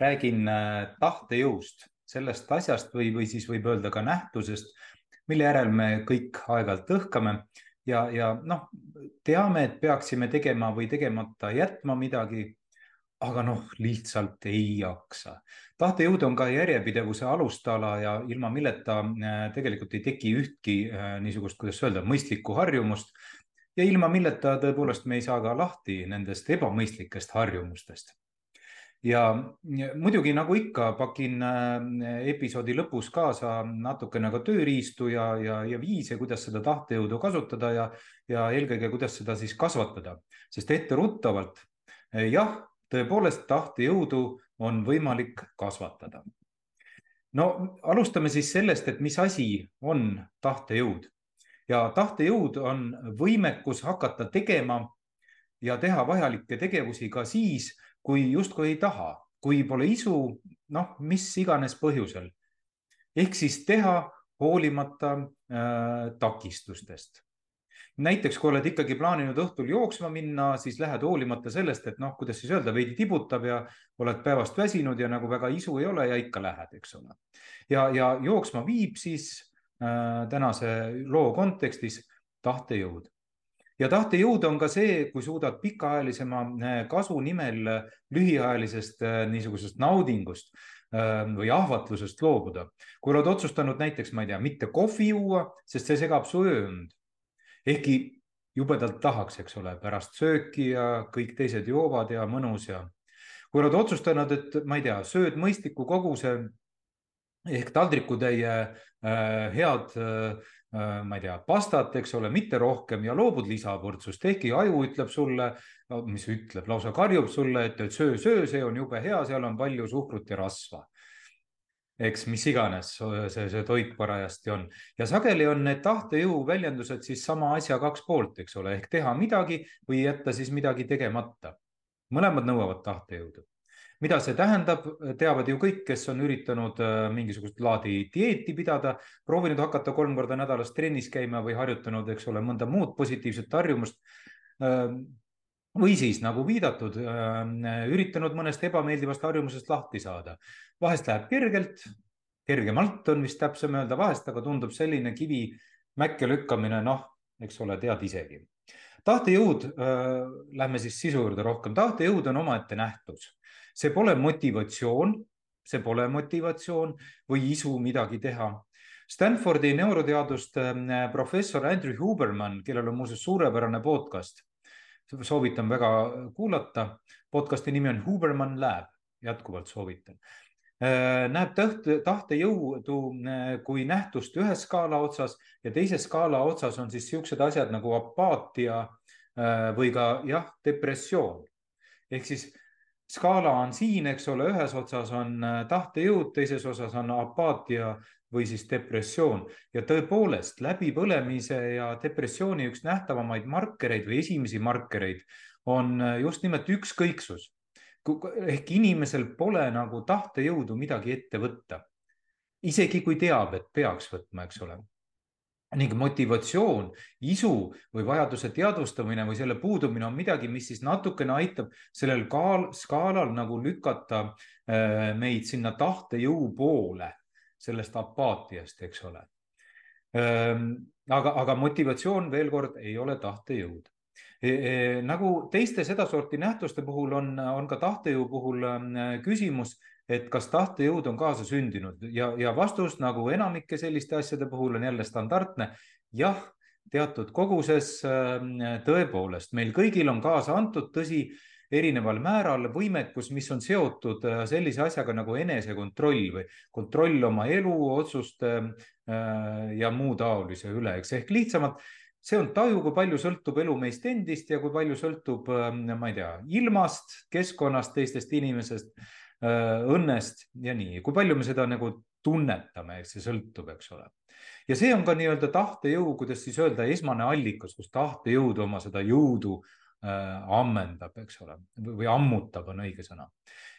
räägin äh, tahtejõust, sellest asjast või, või siis võib öelda ka nähtusest, mille järel me kõik aeg-ajalt õhkame ja, ja noh, teame, et peaksime tegema või tegemata jätma midagi. aga noh, lihtsalt ei jaksa. tahtejõud on ka järjepidevuse alustala ja ilma milleta äh, tegelikult ei teki ühtki äh, niisugust, kuidas öelda, mõistlikku harjumust ja ilma milleta tõepoolest me ei saa ka lahti nendest ebamõistlikest harjumustest ja muidugi nagu ikka, pakin äh, episoodi lõpus kaasa natukene ka tööriistu ja, ja, ja viise, kuidas seda tahtejõudu kasutada ja, ja eelkõige, kuidas seda siis kasvatada, sest etteruttavalt äh, jah, tõepoolest tahtejõudu on võimalik kasvatada. no alustame siis sellest, et mis asi on tahtejõud ja tahtejõud on võimekus hakata tegema ja teha vajalikke tegevusi ka siis, kui justkui ei taha, kui pole isu, noh, mis iganes põhjusel. ehk siis teha hoolimata äh, takistustest. näiteks, kui oled ikkagi plaaninud õhtul jooksma minna, siis lähed hoolimata sellest, et noh, kuidas siis öelda, veidi tibutab ja oled päevast väsinud ja nagu väga isu ei ole ja ikka lähed, eks ole. ja, ja jooksma viib siis äh, tänase loo kontekstis tahtejõud ja tahtejõud on ka see, kui suudad pikaajalisema äh, kasu nimel äh, lühiajalisest äh, niisugusest naudingust või ahvatlusest loobuda. kui oled otsustanud näiteks, ma ei tea, mitte kohvi juua, sest see segab su ööund. ehkki jubedalt tahaks, eks ole, pärast sööki ja kõik teised joovad ja mõnus ja kui oled otsustanud, et ma ei tea, sööd mõistliku koguse ehk taldrikutäie äh, head Äh, ma ei tea, pastat, eks ole, mitte rohkem ja loobud lisapõrtsust, ehkki aju ütleb sulle, mis ütleb, lausa karjub sulle, et söö, söö, see on jube hea, seal on palju suhkrut ja rasva. eks mis iganes see, see toit parajasti on ja sageli on need tahtejõu väljendused siis sama asja kaks poolt, eks ole, ehk teha midagi või jätta siis midagi tegemata. mõlemad nõuavad tahtejõudu mida see tähendab, teavad ju kõik, kes on üritanud äh, mingisugust laadi dieeti pidada, proovinud hakata kolm korda nädalas trennis käima või harjutanud, eks ole, mõnda muud positiivset harjumust. Ähm, või siis nagu viidatud, ähm, üritanud mõnest ebameeldivast harjumusest lahti saada. vahest läheb kergelt, kergemalt on vist täpsem öelda, vahest aga tundub selline kivi mäkke lükkamine, noh, eks ole, tead isegi tahtejõud äh,, lähme siis sisu juurde rohkem, tahtejõud on omaette nähtus see pole motivatsioon, see pole motivatsioon või isu midagi teha. Stanfordi neuroteaduste äh, professor Andrew Huberman, kellel on muuseas suurepärane podcast, soovitan väga kuulata. podcasti nimi on Huberman Lab, jätkuvalt soovitan äh, näeb tahte, tahtejõudu äh, kui nähtust ühes skaala otsas ja teises skaala otsas on siis niisugused asjad nagu apaatia või ka jah, depressioon. ehk siis skaala on siin, eks ole, ühes otsas on äh, tahtejõud, teises osas on apaatia või siis depressioon ja tõepoolest läbipõlemise ja depressiooni üks nähtavamaid markereid või esimesi markereid on äh, just nimelt ükskõiksus. ehk inimesel pole nagu tahtejõudu midagi ette võtta. isegi kui teab, et peaks võtma, eks ole ning motivatsioon, isu või vajaduse teadvustamine või selle puudumine on midagi, mis siis natukene aitab sellel kaal, skaalal nagu lükata äh, meid sinna tahtejõu poole, sellest apaatiast, eks ole. Ähm, aga, aga motivatsioon veel kord ei ole tahtejõud e,. E, nagu teiste sedasorti nähtuste puhul on, on ka tahtejõu puhul äh, küsimus et kas tahtejõud on kaasasündinud. Ja, ja vastus nagu enamike selliste asjade puhul on jälle standardne. jah, teatud koguses ähm, tõepoolest, meil kõigil on kaasa antud, tõsi, erineval määral võimekus, mis on seotud äh, sellise asjaga nagu enesekontroll või kontroll oma elu, otsuste äh, ja muu taolise üle, eks ehk lihtsamalt see on taju, kui palju sõltub elu meist endist ja kui palju sõltub, ähm, ma ei tea, ilmast, keskkonnast, teistest inimesest õnnest ja nii, kui palju me seda nagu tunnetame, eks see sõltub, eks ole. ja see on ka nii-öelda tahtejõu, kuidas siis öelda, esmane allikas, kus tahtejõud oma seda jõudu äh, ammendab, eks ole, või ammutab, on õige sõna.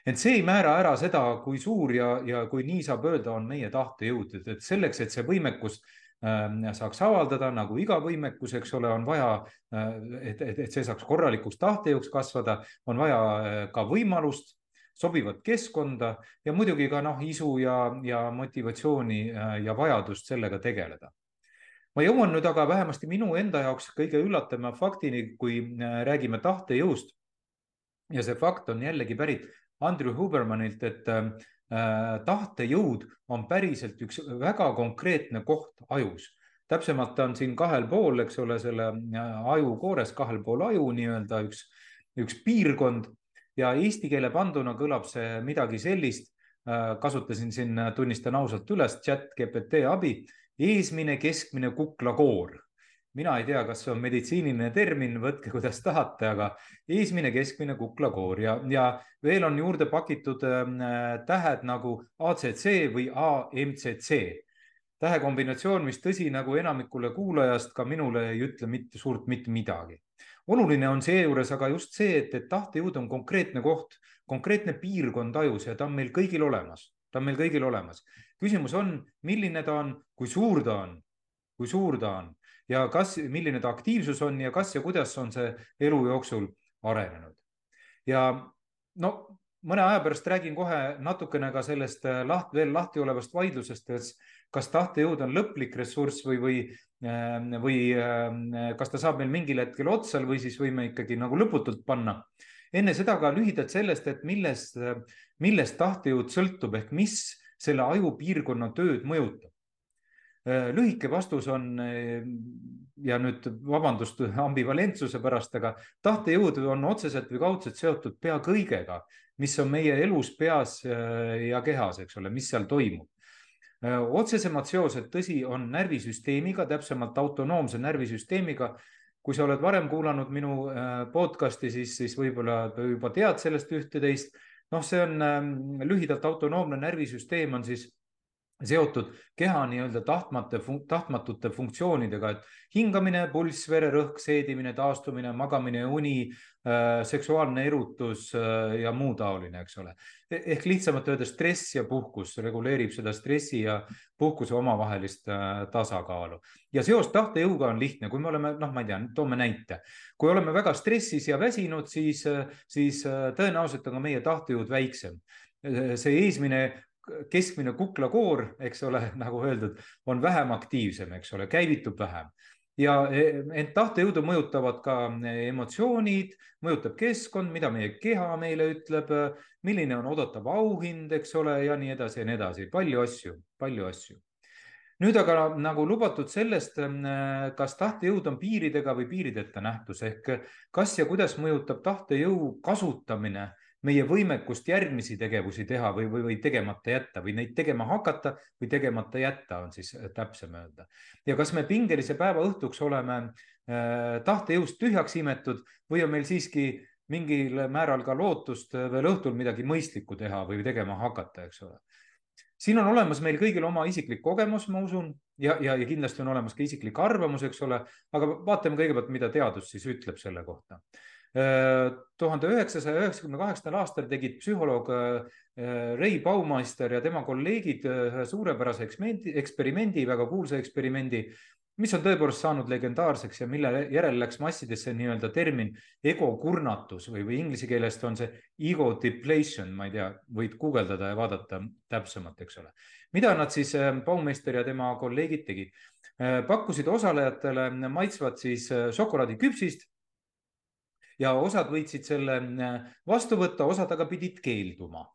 et see ei määra ära seda, kui suur ja, ja kui nii saab öelda, on meie tahtejõud, et selleks, et see võimekus äh, saaks avaldada nagu iga võimekus, eks ole, on vaja, äh, et, et, et see saaks korralikuks tahtejõuks kasvada, on vaja äh, ka võimalust sobivat keskkonda ja muidugi ka noh, isu ja, ja motivatsiooni äh, ja vajadust sellega tegeleda. ma jõuan nüüd aga vähemasti minu enda jaoks kõige üllatavama faktini, kui äh, räägime tahtejõust. ja see fakt on jällegi pärit Andrew Hubermanilt, et äh, tahtejõud on päriselt üks väga konkreetne koht ajus täpsemalt ta on siin kahel pool, eks ole, selle ajukoores kahel pool aju nii-öelda üks, üks piirkond ja eesti keele panduna kõlab see midagi sellist, äh, kasutasin siin, äh, tunnistan ausalt üles, chat GPT abi, eesmine, keskmine kuklakoor. mina ei tea, kas see on meditsiiniline termin, võtke kuidas tahate, aga eesmine, keskmine kuklakoor. Ja, ja veel on juurde pakitud äh, tähed nagu ACC või AMCC tähekombinatsioon, mis tõsi, nagu enamikule kuulajast, ka minule ei ütle mitte suurt mitte midagi oluline on seejuures aga just see, et, et tahtejõud on konkreetne koht, konkreetne piirkond ajus ja ta on meil kõigil olemas, ta on meil kõigil olemas. küsimus on, milline ta on, kui suur ta on, kui suur ta on ja kas, milline ta aktiivsus on ja kas ja kuidas on see elu jooksul arenenud. ja no mõne aja pärast räägin kohe natukene ka sellest laht, veel lahti olevast vaidlusest, et kas tahtejõud on lõplik ressurss või, või, või ähm, kas ta saab meil mingil hetkel otsal või siis võime ikkagi nagu lõputult panna. enne seda ka lühidalt sellest, et millest, millest tahtejõud sõltub ehk mis selle ajupiirkonna tööd mõjutab. Äh, lühike vastus on ja nüüd vabandust ambivalentsuse pärast, aga tahtejõud on otseselt või kaudselt seotud pea kõigega, mis on meie elus, peas ja kehas, eks ole, mis seal toimub otsesemad seosed, tõsi, on närvisüsteemiga, täpsemalt autonoomse närvisüsteemiga. kui sa oled varem kuulanud minu podcast'i, siis, siis võib-olla juba tead sellest ühte-teist. noh, see on lühidalt autonoomne närvisüsteem on siis seotud keha nii-öelda tahtmata, tahtmatute funktsioonidega, et hingamine, pulss, vererõhk, seedimine, taastumine, magamine, uni äh,, seksuaalne erutus äh, ja muu taoline, eks ole. E-, ehk lihtsamalt öeldes stress ja puhkus reguleerib seda stressi ja puhkuse omavahelist äh, tasakaalu. ja seos tahtejõuga on lihtne, kui me oleme, noh, ma ei tea, toome näite. kui oleme väga stressis ja väsinud, siis, siis tõenäoliselt on ka meie tahtejõud väiksem see eesmine keskmine kuklakoor, eks ole, nagu öeldud, on vähem aktiivsem, eks ole, käivitub vähem ja e, ent tahtejõudu mõjutavad ka emotsioonid, mõjutab keskkond, mida meie keha meile ütleb, milline on oodatav auhind, eks ole, ja nii edasi ja nii edasi, palju asju, palju asju. nüüd aga nagu lubatud sellest, kas tahtejõud on piiridega või piirideta nähtus ehk kas ja kuidas mõjutab tahtejõu kasutamine meie võimekust järgmisi tegevusi teha või, või, või tegemata jätta või neid tegema hakata või tegemata jätta, on siis äh, täpsem öelda. ja kas me pingelise päeva õhtuks oleme äh, tahtejõust tühjaks imetud või on meil siiski mingil määral ka lootust äh, veel õhtul midagi mõistlikku teha või tegema hakata, eks ole. siin on olemas meil kõigil oma isiklik kogemus, ma usun, ja, ja, ja kindlasti on olemas ka isiklik arvamus, eks ole, aga vaatame kõigepealt, mida teadus siis ütleb selle kohta tuhande üheksasaja üheksakümne kaheksandal aastal tegid psühholoog äh, Ray Baumeister ja tema kolleegid ühe suurepärase eksperimendi, väga kuulsa eksperimendi, mis on tõepoolest saanud legendaarseks ja mille järel läks massidesse nii-öelda termin egokurnatus või, või inglise keelest on see ego depletion, ma ei tea, võid guugeldada ja vaadata täpsemalt, eks ole. mida nad siis, äh, Baumeister ja tema kolleegid tegid? Äh, pakkusid osalejatele maitsvat siis šokolaadiküpsist ja osad võitsid selle äh, vastu võtta, osad aga pidid keelduma.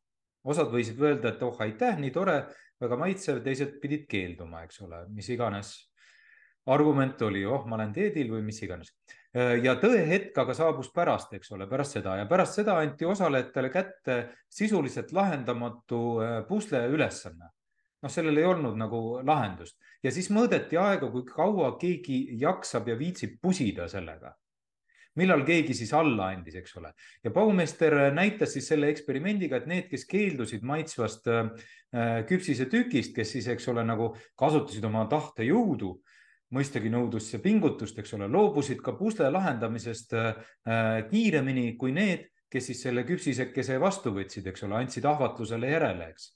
osad võisid öelda, et oh aitäh, nii tore, väga maitsev, teised pidid keelduma, eks ole, mis iganes argument oli, oh, ma olen dieedil või mis iganes. Äh, ja tõehetk aga saabus pärast, eks ole, pärast seda ja pärast seda anti osalejatele kätte sisuliselt lahendamatu äh, pusle ülesanne. noh, sellel ei olnud nagu lahendust ja siis mõõdeti aega, kui kaua keegi jaksab ja viitsib pusida sellega millal keegi siis alla andis, eks ole. ja Baumeister näitas siis selle eksperimendiga, et need, kes keeldusid maitsvast küpsise tükist, kes siis, eks ole, nagu kasutasid oma tahtejõudu mõistagi nõudlust ja pingutust, eks ole, loobusid ka pusle lahendamisest kiiremini kui need, kes siis selle küpsisekese vastu võtsid, eks ole, andsid ahvatlusele järele, eks.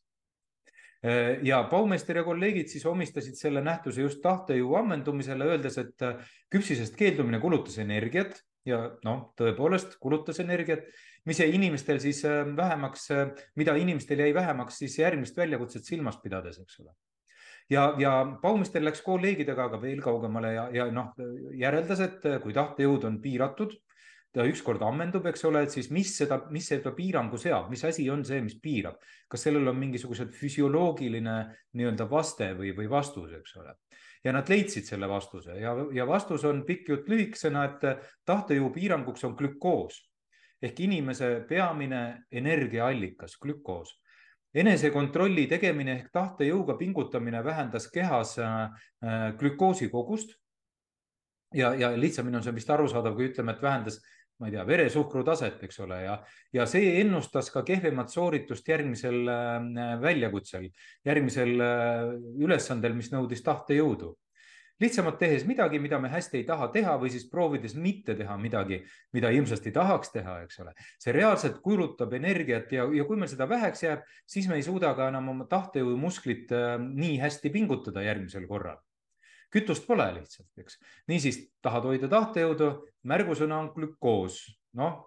ja Baumeister ja kolleegid siis omistasid selle nähtuse just tahtejõu ammendumisele, öeldes, et küpsisest keeldumine kulutas energiat ja noh, tõepoolest kulutas energiat, mis jäi inimestel siis vähemaks, mida inimestel jäi vähemaks siis järgmist väljakutset silmas pidades, eks ole. Ja, ja Baumeister läks kolleegidega aga veel kaugemale ja, ja noh, järeldas, et kui tahtejõud on piiratud ta ükskord ammendub, eks ole, et siis mis seda, mis seda piirangu seab, mis asi on see, mis piirab, kas sellel on mingisugused füsioloogiline nii-öelda vaste või, või vastus, eks ole. Ja nad leidsid selle vastuse. Ja, ja vastus on pikk jutt lühikesena, et tahtejõu piiranguks on glükoos. Ehk inimese peamine energiaallikas, glükoos. Enesekontrolli tegemine ehk tahtejõuga pingutamine vähendas kehas äh, glükoosi kogust. ja, ja lihtsamini on see vist arusaadav, kui ütleme, et vähendas ma ei tea, veresuhkru taset, eks ole, ja, ja see ennustas ka kehvemat sooritust järgmisel äh, väljakutsel, järgmisel äh, ülesandel, mis nõudis tahtejõudu. lihtsamalt tehes midagi, mida me hästi ei taha teha või siis proovides mitte teha midagi, mida hirmsasti tahaks teha, eks ole. see reaalselt kulutab energiat ja, ja kui meil seda väheks jääb, siis me ei suuda ka enam oma tahtejõumusklit äh, nii hästi pingutada järgmisel korral kütust pole lihtsalt, eks. niisiis, tahad hoida tahtejõudu, märgusõna on glükoos, noh,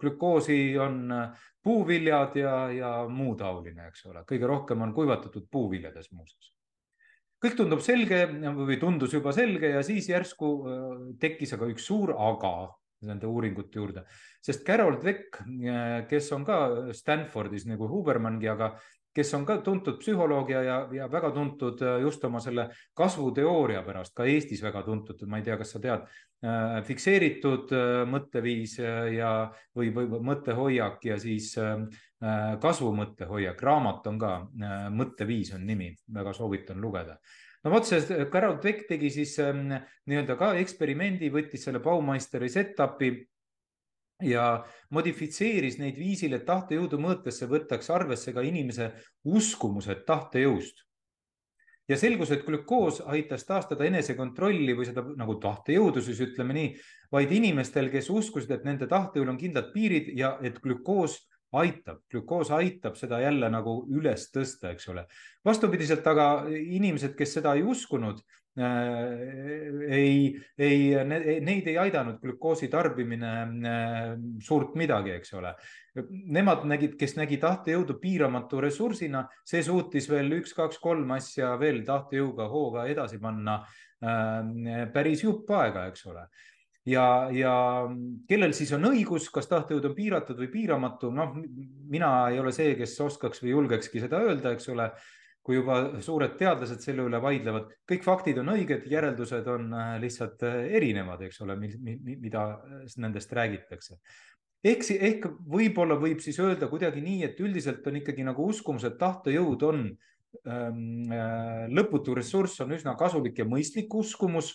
glükoosi on äh, puuviljad ja, ja muu taoline, eks ole, kõige rohkem on kuivatatud puuviljades muuseas. kõik tundub selge või tundus juba selge ja siis järsku äh, tekkis aga üks suur aga nende uuringute juurde, sest Carol Dweck, äh, kes on ka Stanfordis nagu Hubermangi, aga kes on ka tuntud psühholoog ja, ja, väga tuntud äh, just oma selle kasvuteooria pärast, ka Eestis väga tuntud, ma ei tea, kas sa tead, äh, fikseeritud äh, mõtteviis ja, või, või mõttehoiak ja siis kasvumõttehoiak, raamat on ka, Mõtteviis on nimi, väga soovitan lugeda. No vot, see Carol Dweck tegi siis ähm, nii-öelda ka eksperimendi, võttis selle Baumeisteri set-up'i ja modifitseeris neid viisil, et tahtejõudu mõõtesse võtaks arvesse ka inimese uskumused tahtejõust. ja selgus, et glükoos aitas taastada enesekontrolli või seda nagu tahtejõudu siis ütleme nii, vaid inimestel, kes uskusid, et nende tahtejõul on kindlad piirid ja et glükoos aitab, glükoos aitab seda jälle nagu üles tõsta, eks ole. vastupidiselt aga inimesed, kes seda ei uskunud ei, ei, neid ei aidanud glükoosi tarbimine äh, suurt midagi, eks ole. Nemad nägid, kes nägi tahtejõudu piiramatu ressursina, see suutis veel üks-kaks-kolm asja veel tahtejõuga hooga edasi panna äh, päris jupp aega, eks ole ja, ja kellel siis on õigus, kas tahtejõud on piiratud või piiramatu, noh, mina ei ole see, kes oskaks või julgekski seda öelda, eks ole kui juba suured teadlased selle üle vaidlevad, kõik faktid on õiged, järeldused on äh, lihtsalt äh, erinevad, eks ole, mida äh, nendest räägitakse. ehk, ehk võib-olla võib siis öelda kuidagi nii, et üldiselt on ikkagi nagu uskumus, et tahtejõud on ähm, lõputu ressurss, on üsna kasulik ja mõistlik uskumus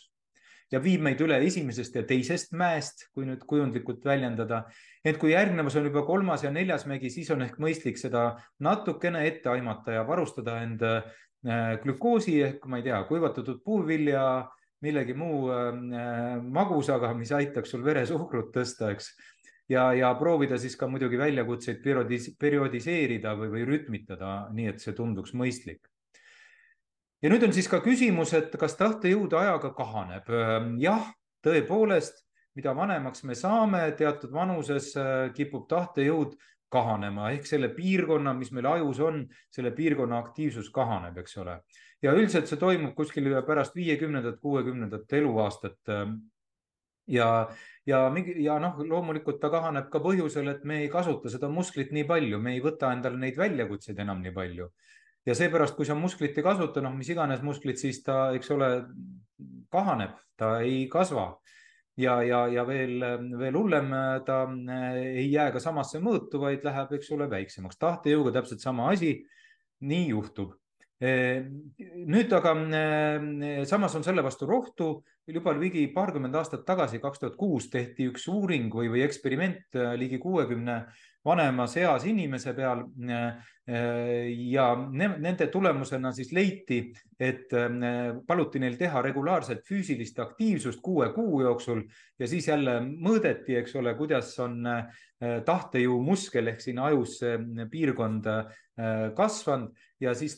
ja viib meid üle esimesest ja teisest mäest, kui nüüd kujundlikult väljendada. et kui järgnevas on juba kolmas ja neljas mägi, siis on ehk mõistlik seda natukene ette aimata ja varustada end äh, glükoosi ehk ma ei tea, kuivatatud puuvilja, millegi muu äh, magusaga, mis aitaks sul veresuhkrut tõsta, eks ja, ja proovida siis ka muidugi väljakutseid periodis, periodiseerida või, või rütmitada, nii et see tunduks mõistlik ja nüüd on siis ka küsimus, et kas tahtejõud ajaga kahaneb. jah, tõepoolest, mida vanemaks me saame, teatud vanuses äh, kipub tahtejõud kahanema ehk selle piirkonna, mis meil ajus on, selle piirkonna aktiivsus kahaneb, eks ole. ja üldiselt see toimub kuskil pärast viiekümnendat, kuuekümnendat eluaastat. ja, ja, ja noh, loomulikult ta kahaneb ka põhjusel, et me ei kasuta seda musklit nii palju, me ei võta endale neid väljakutseid enam nii palju ja seepärast, kui sa musklit ei kasuta, noh, mis iganes musklit, siis ta, eks ole, kahaneb, ta ei kasva. ja, ja, ja veel, veel hullem, ta ei jää ka samasse mõõtu, vaid läheb, eks ole, väiksemaks. tahtejõuga täpselt sama asi. nii juhtub nüüd aga samas on selle vastu rohtu, juba ligi paarkümmend aastat tagasi, kaks tuhat kuus tehti üks uuring või, või eksperiment ligi kuuekümne vanemas eas inimese peal. ja nende tulemusena siis leiti, et paluti neil teha regulaarselt füüsilist aktiivsust kuue kuu jooksul ja siis jälle mõõdeti, eks ole, kuidas on tahtejõu muskel ehk siin ajus piirkond kasvanud. Ja siis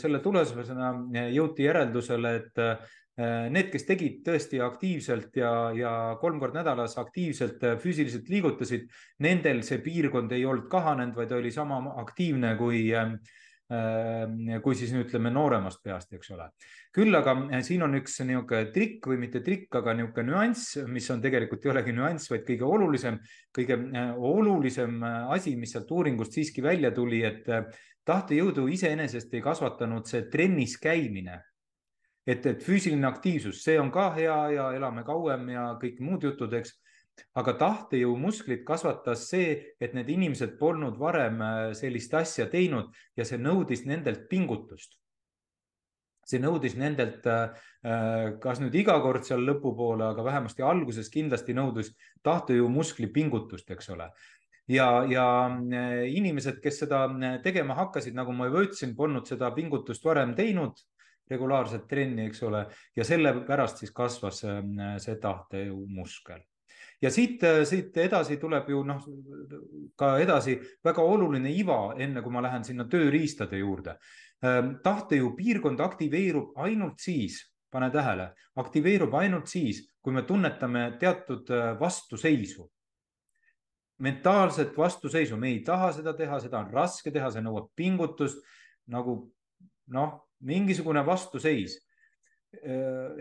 selle tulemusena jõuti järeldusele, et Äh, need, kes tegid tõesti aktiivselt ja, ja kolm korda nädalas aktiivselt äh, füüsiliselt liigutasid, nendel see piirkond ei olnud kahanenud, vaid oli sama aktiivne kui äh, kui siis ütleme nooremast peast, eks ole. küll aga siin on üks niisugune trikk või mitte trikk, aga niisugune nüanss, mis on tegelikult ei olegi nüanss, vaid kõige olulisem, kõige olulisem asi, mis sealt uuringust siiski välja tuli, et tahtejõudu iseenesest ei kasvatanud see trennis käimine et, et füüsiline aktiivsus, see on ka hea ja elame kauem ja kõik muud jutud, eks. Aga tahtejõumusklit kasvatas see, et need inimesed polnud varem äh, sellist asja teinud ja see nõudis nendelt pingutust. see nõudis nendelt, äh, äh, kas nüüd iga kord seal lõpupoole, aga vähemasti alguses kindlasti nõudis tahtejõumuskli pingutust, eks ole ja, ja inimesed, kes seda tegema hakkasid, nagu ma juba ütlesin, polnud seda pingutust varem teinud regulaarset trenni, eks ole, ja sellepärast siis kasvas see tahtejõumuskel ja siit, äh, siit edasi tuleb ju noh, ka edasi väga oluline iva, enne kui ma lähen sinna tööriistade juurde. Ähm, tahtejõu piirkond aktiveerub ainult siis, pane tähele, aktiveerub ainult siis, kui me tunnetame teatud äh, vastuseisu. mentaalset vastuseisu, me ei taha seda teha, seda on raske teha, see nõuab pingutust nagu noh, mingisugune vastuseis.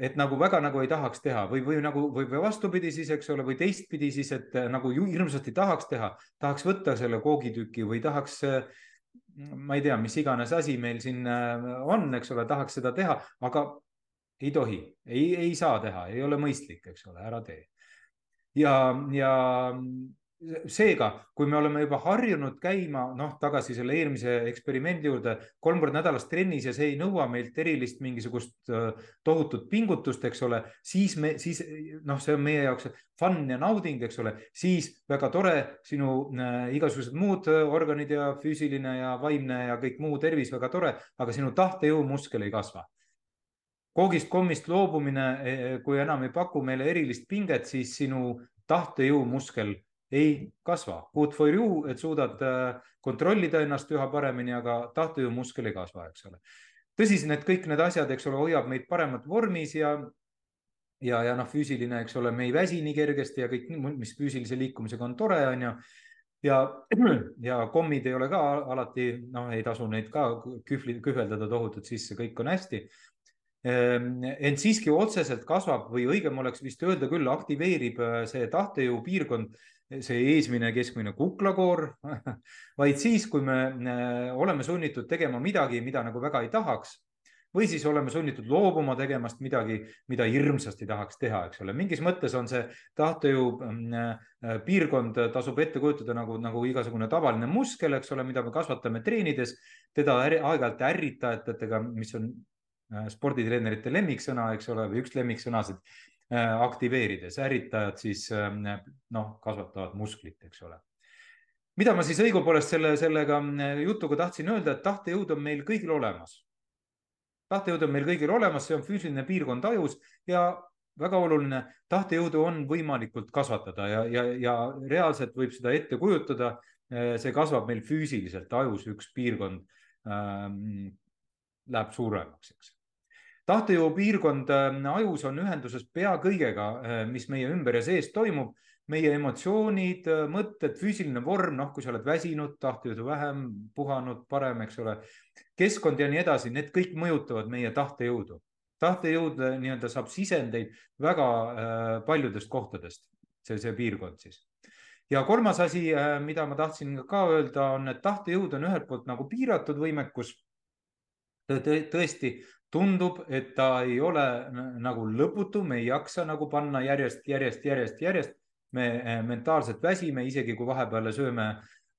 Et nagu väga nagu ei tahaks teha või, või nagu või, või vastupidi siis, eks ole, või teistpidi siis, et nagu hirmsasti tahaks teha, tahaks võtta selle koogitüki või tahaks ma ei tea, mis iganes asi meil siin on, eks ole, tahaks seda teha, aga ei tohi, ei, ei saa teha, ei ole mõistlik, eks ole, ära tee. ja, ja seega, kui me oleme juba harjunud käima, noh, tagasi selle eelmise eksperimendi juurde, kolm korda nädalas trennis ja see ei nõua meilt erilist mingisugust tohutut pingutust, eks ole, siis me, siis noh, see on meie jaoks fun ja nauding, eks ole, siis väga tore, sinu äh, igasugused muud organid ja füüsiline ja vaimne ja kõik muu tervis väga tore, aga sinu tahtejõumuskel ei kasva. Koogist, kommist loobumine, kui enam ei paku meile erilist pinget, siis sinu tahtejõumuskel ei kasva. Good for you, et suudad äh, kontrollida ennast üha paremini, aga tahtejõumuskel ei kasva, eks ole. tõsi, need kõik need asjad, eks ole, hoiab meid paremat vormis ja ja, ja noh, füüsiline, eks ole, me ei väsi nii kergesti ja kõik, mis füüsilise liikumisega on tore, on ju. ja, ja kommid ei ole ka alati, noh, ei tasu neid ka kühvli, kühveldada tohutult sisse, kõik on hästi. Ehm, ent siiski otseselt kasvab või õigem oleks vist öelda küll, aktiveerib äh, see tahtejõu piirkond see eesmine keskmine kuklakoor, vaid siis, kui me äh, oleme sunnitud tegema midagi, mida nagu väga ei tahaks või siis oleme sunnitud loobuma tegemast midagi, mida hirmsasti tahaks teha, eks ole, mingis mõttes on see tahtejõu äh, piirkond, tasub ette kujutada nagu, nagu igasugune tavaline muskel, eks ole, mida me kasvatame treenides, teda aeg-ajalt ärritajatega, mis on äh, sporditreenerite lemmiksõna, eks ole, või üks lemmiksõnasid aktiveerides, ärritajad siis ähm, noh, kasvatavad musklit, eks ole. mida ma siis õigupoolest selle, sellega äh, jutuga tahtsin öelda, et tahtejõud on meil kõigil olemas. tahtejõud on meil kõigil olemas, see on füüsiline piirkond ajus ja väga oluline, tahtejõudu on võimalikult kasvatada ja, ja, ja reaalselt võib seda ette kujutada. Äh, see kasvab meil füüsiliselt ajus, üks piirkond ähm, läheb suuremaks, eks tahtejõupiirkond äh, ajus on ühenduses pea kõigega, äh, mis meie ümber ja sees toimub. meie emotsioonid, äh, mõtted, füüsiline vorm, noh, kui sa oled väsinud, tahtejõudu vähem, puhanud, parem, eks ole. keskkond ja nii edasi, need kõik mõjutavad meie tahtejõudu. tahtejõud nii-öelda saab sisendeid väga paljudest kohtadest, see, see piirkond siis ja kolmas asi, mida ma tahtsin ka öelda, on, et tahtejõud on ühelt poolt nagu piiratud võimekus tõesti tundub, et ta ei ole nagu lõputu, me ei jaksa nagu panna järjest, järjest, järjest, järjest. me eh, mentaalselt väsime, isegi kui vahepeal sööme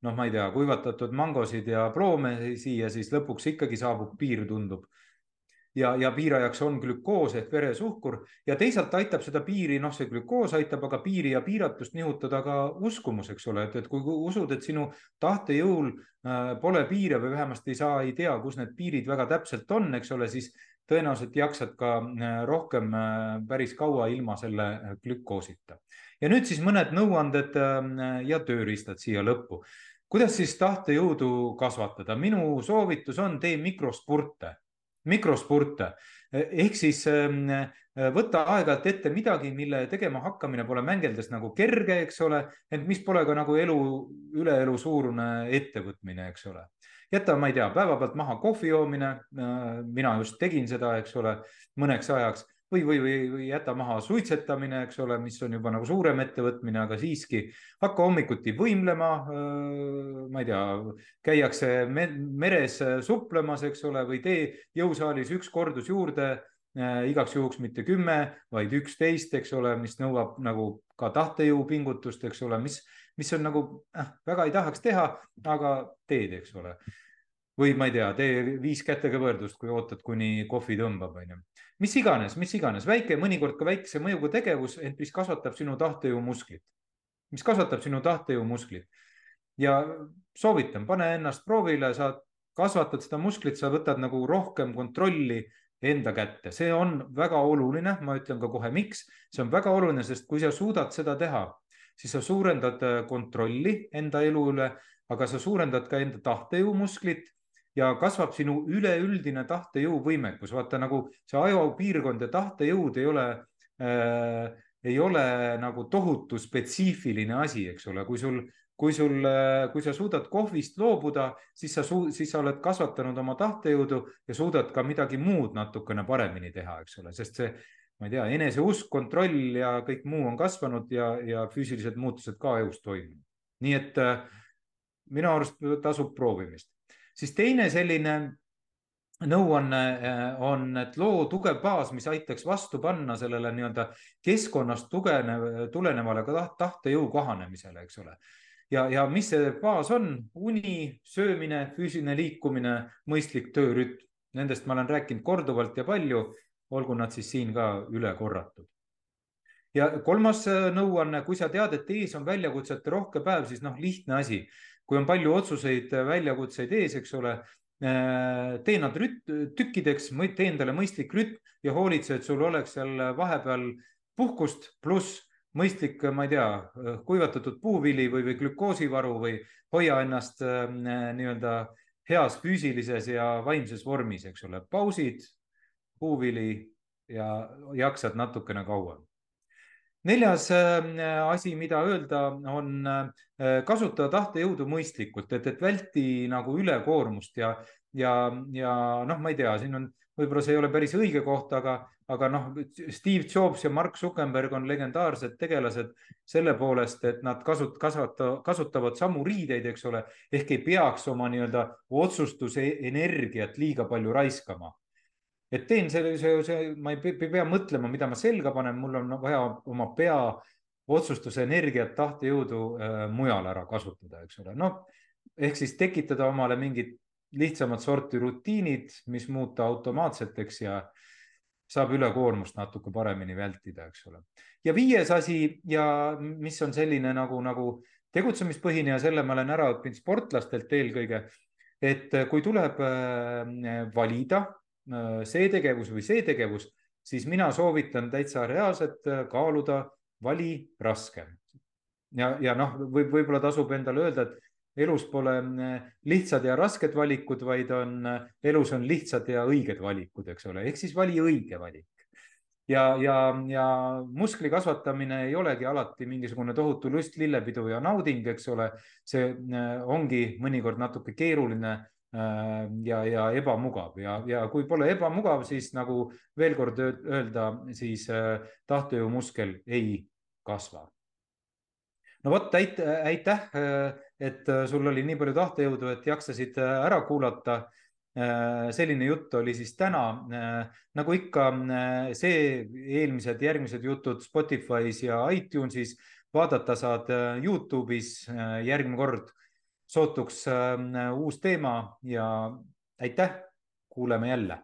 noh, ma ei tea, kuivatatud mangosid ja ploome siia, siis lõpuks ikkagi saabub piir, tundub ja, ja piirajaks on glükoos ehk veresuhkur ja teisalt aitab seda piiri, noh, see glükoos aitab aga piiri ja piiratust nihutada ka uskumus, eks ole, et, et kui usud, et sinu tahtejõul äh, pole piire või vähemasti sa ei tea, kus need piirid väga täpselt on, eks ole, siis tõenäoliselt jaksad ka äh, rohkem äh, päris kaua ilma selle glükoosita. ja nüüd siis mõned nõuanded ja tööriistad siia lõppu. kuidas siis tahtejõudu kasvatada? minu soovitus on, tee mikrospurte mikrospurte ehk siis ähm, võta aeg-ajalt ette midagi, mille tegema hakkamine pole mängeldes nagu kerge, eks ole, ent mis pole ka nagu elu, üle elu suurune ettevõtmine, eks ole. jäta, ma ei tea, päevapealt maha kohvi joomine. Äh, mina just tegin seda, eks ole, mõneks ajaks või, või, või, või jäta maha suitsetamine, eks ole, mis on juba nagu suurem ettevõtmine, aga siiski hakka hommikuti võimlema. ma ei tea, käiakse meres suplemas, eks ole, või tee jõusaalis üks kordus juurde igaks juhuks mitte kümme, vaid üksteist, eks ole, mis nõuab nagu ka tahtejõupingutust, eks ole, mis, mis on nagu äh, väga ei tahaks teha, aga teed, eks ole või ma ei tea, tee viis kätega võrdlust, kui ootad, kuni kohvi tõmbab, onju. Mis iganes, mis iganes, väike, mõnikord ka väikese mõjuga tegevus, ent mis kasvatab sinu tahtejõumusklit, mis kasvatab sinu tahtejõumusklit. ja soovitan, pane ennast proovile, sa kasvatad seda musklit, sa võtad nagu rohkem kontrolli enda kätte, see on väga oluline, ma ütlen ka kohe, miks, see on väga oluline, sest kui sa suudad seda teha, siis sa suurendad kontrolli enda elu üle, aga sa suurendad ka enda tahtejõumusklit ja kasvab sinu üleüldine tahtejõuvõimekus. vaata nagu see ajupiirkond ja tahtejõud ei ole äh,, ei ole nagu tohutu spetsiifiline asi, eks ole, kui sul, kui sul, äh, kui sa suudad kohvist loobuda, siis sa, siis sa oled kasvatanud oma tahtejõudu ja suudad ka midagi muud natukene paremini teha, eks ole, sest see, ma ei tea, eneseusk, kontroll ja kõik muu on kasvanud ja, ja füüsilised muutused ka ajus toimunud. nii et äh, minu arust tasub proovimist siis teine selline nõuanne äh, on, et loo tugev baas, mis aitaks vastu panna sellele nii-öelda keskkonnast tugenev, tulenevale ka tahtejõu kahanemisele, eks ole. ja, ja mis see baas on? uni, söömine, füüsiline liikumine, mõistlik töörütm. Nendest ma olen rääkinud korduvalt ja palju, olgu nad siis siin ka üle korratud ja kolmas äh, nõuanne, kui sa tead, et ees on väljakutsete rohke päev, siis noh, lihtne asi kui on palju otsuseid, äh, väljakutseid ees, eks ole, äh, tee nad rüt-, tükkideks, tee endale mõistlik rütm ja hoolitse, et sul oleks seal vahepeal puhkust pluss mõistlik, ma ei tea, kuivatatud puuvili või, või glükoosivaru või hoia ennast äh, nii-öelda heas füüsilises ja vaimses vormis, eks ole, pausid, puuvili ja jaksad natukene kauem neljas äh, asi, mida öelda, on äh, kasutada tahtejõudu mõistlikult, et, et välti nagu ülekoormust ja, ja, ja noh, ma ei tea, siin on, võib-olla see ei ole päris õige koht, aga, aga noh, Steve Jobs ja Mark Zuckerberg on legendaarsed tegelased selle poolest, et nad kasut-, kasvata-, kasutavad samu riideid, eks ole, ehk ei peaks oma nii-öelda otsustusenergiat liiga palju raiskama et teen selle, see, see, ma ei pea mõtlema, mida ma selga panen, mul on vaja oma pea otsustuse energiat, tahtejõudu äh, mujal ära kasutada, eks ole. noh, ehk siis tekitada omale mingid lihtsamat sorti rutiinid, mis muuta automaatseteks ja saab ülekoormust natuke paremini vältida, eks ole. ja viies asi ja mis on selline nagu, nagu tegutsemispõhine ja selle ma olen ära õppinud sportlastelt eelkõige, et kui tuleb äh, valida see tegevus või see tegevus, siis mina soovitan täitsa reaalselt äh, kaaluda vali raskem. ja, ja noh, võib, võib-olla tasub endale öelda, et elus pole äh, lihtsad ja rasked valikud, vaid on, elus on lihtsad ja õiged valikud, eks ole, ehk siis vali õige valik. ja, ja, ja muskli kasvatamine ei olegi alati mingisugune tohutu lust, lillepidu ja nauding, eks ole. see ongi mõnikord natuke keeruline Äh, ja, ja ebamugav ja, ja kui pole ebamugav, siis nagu veel kord öelda, siis äh, tahtejõumuskel ei kasva. no vot, aitäh, äh, et sul oli nii palju tahtejõudu, et jaksasid ära kuulata. selline jutt oli siis täna. nagu ikka, see, eelmised, järgmised jutud Spotify's ja iTunesis vaadata saad Youtube'is järgmine kord sootuks uus teema ja aitäh, kuuleme jälle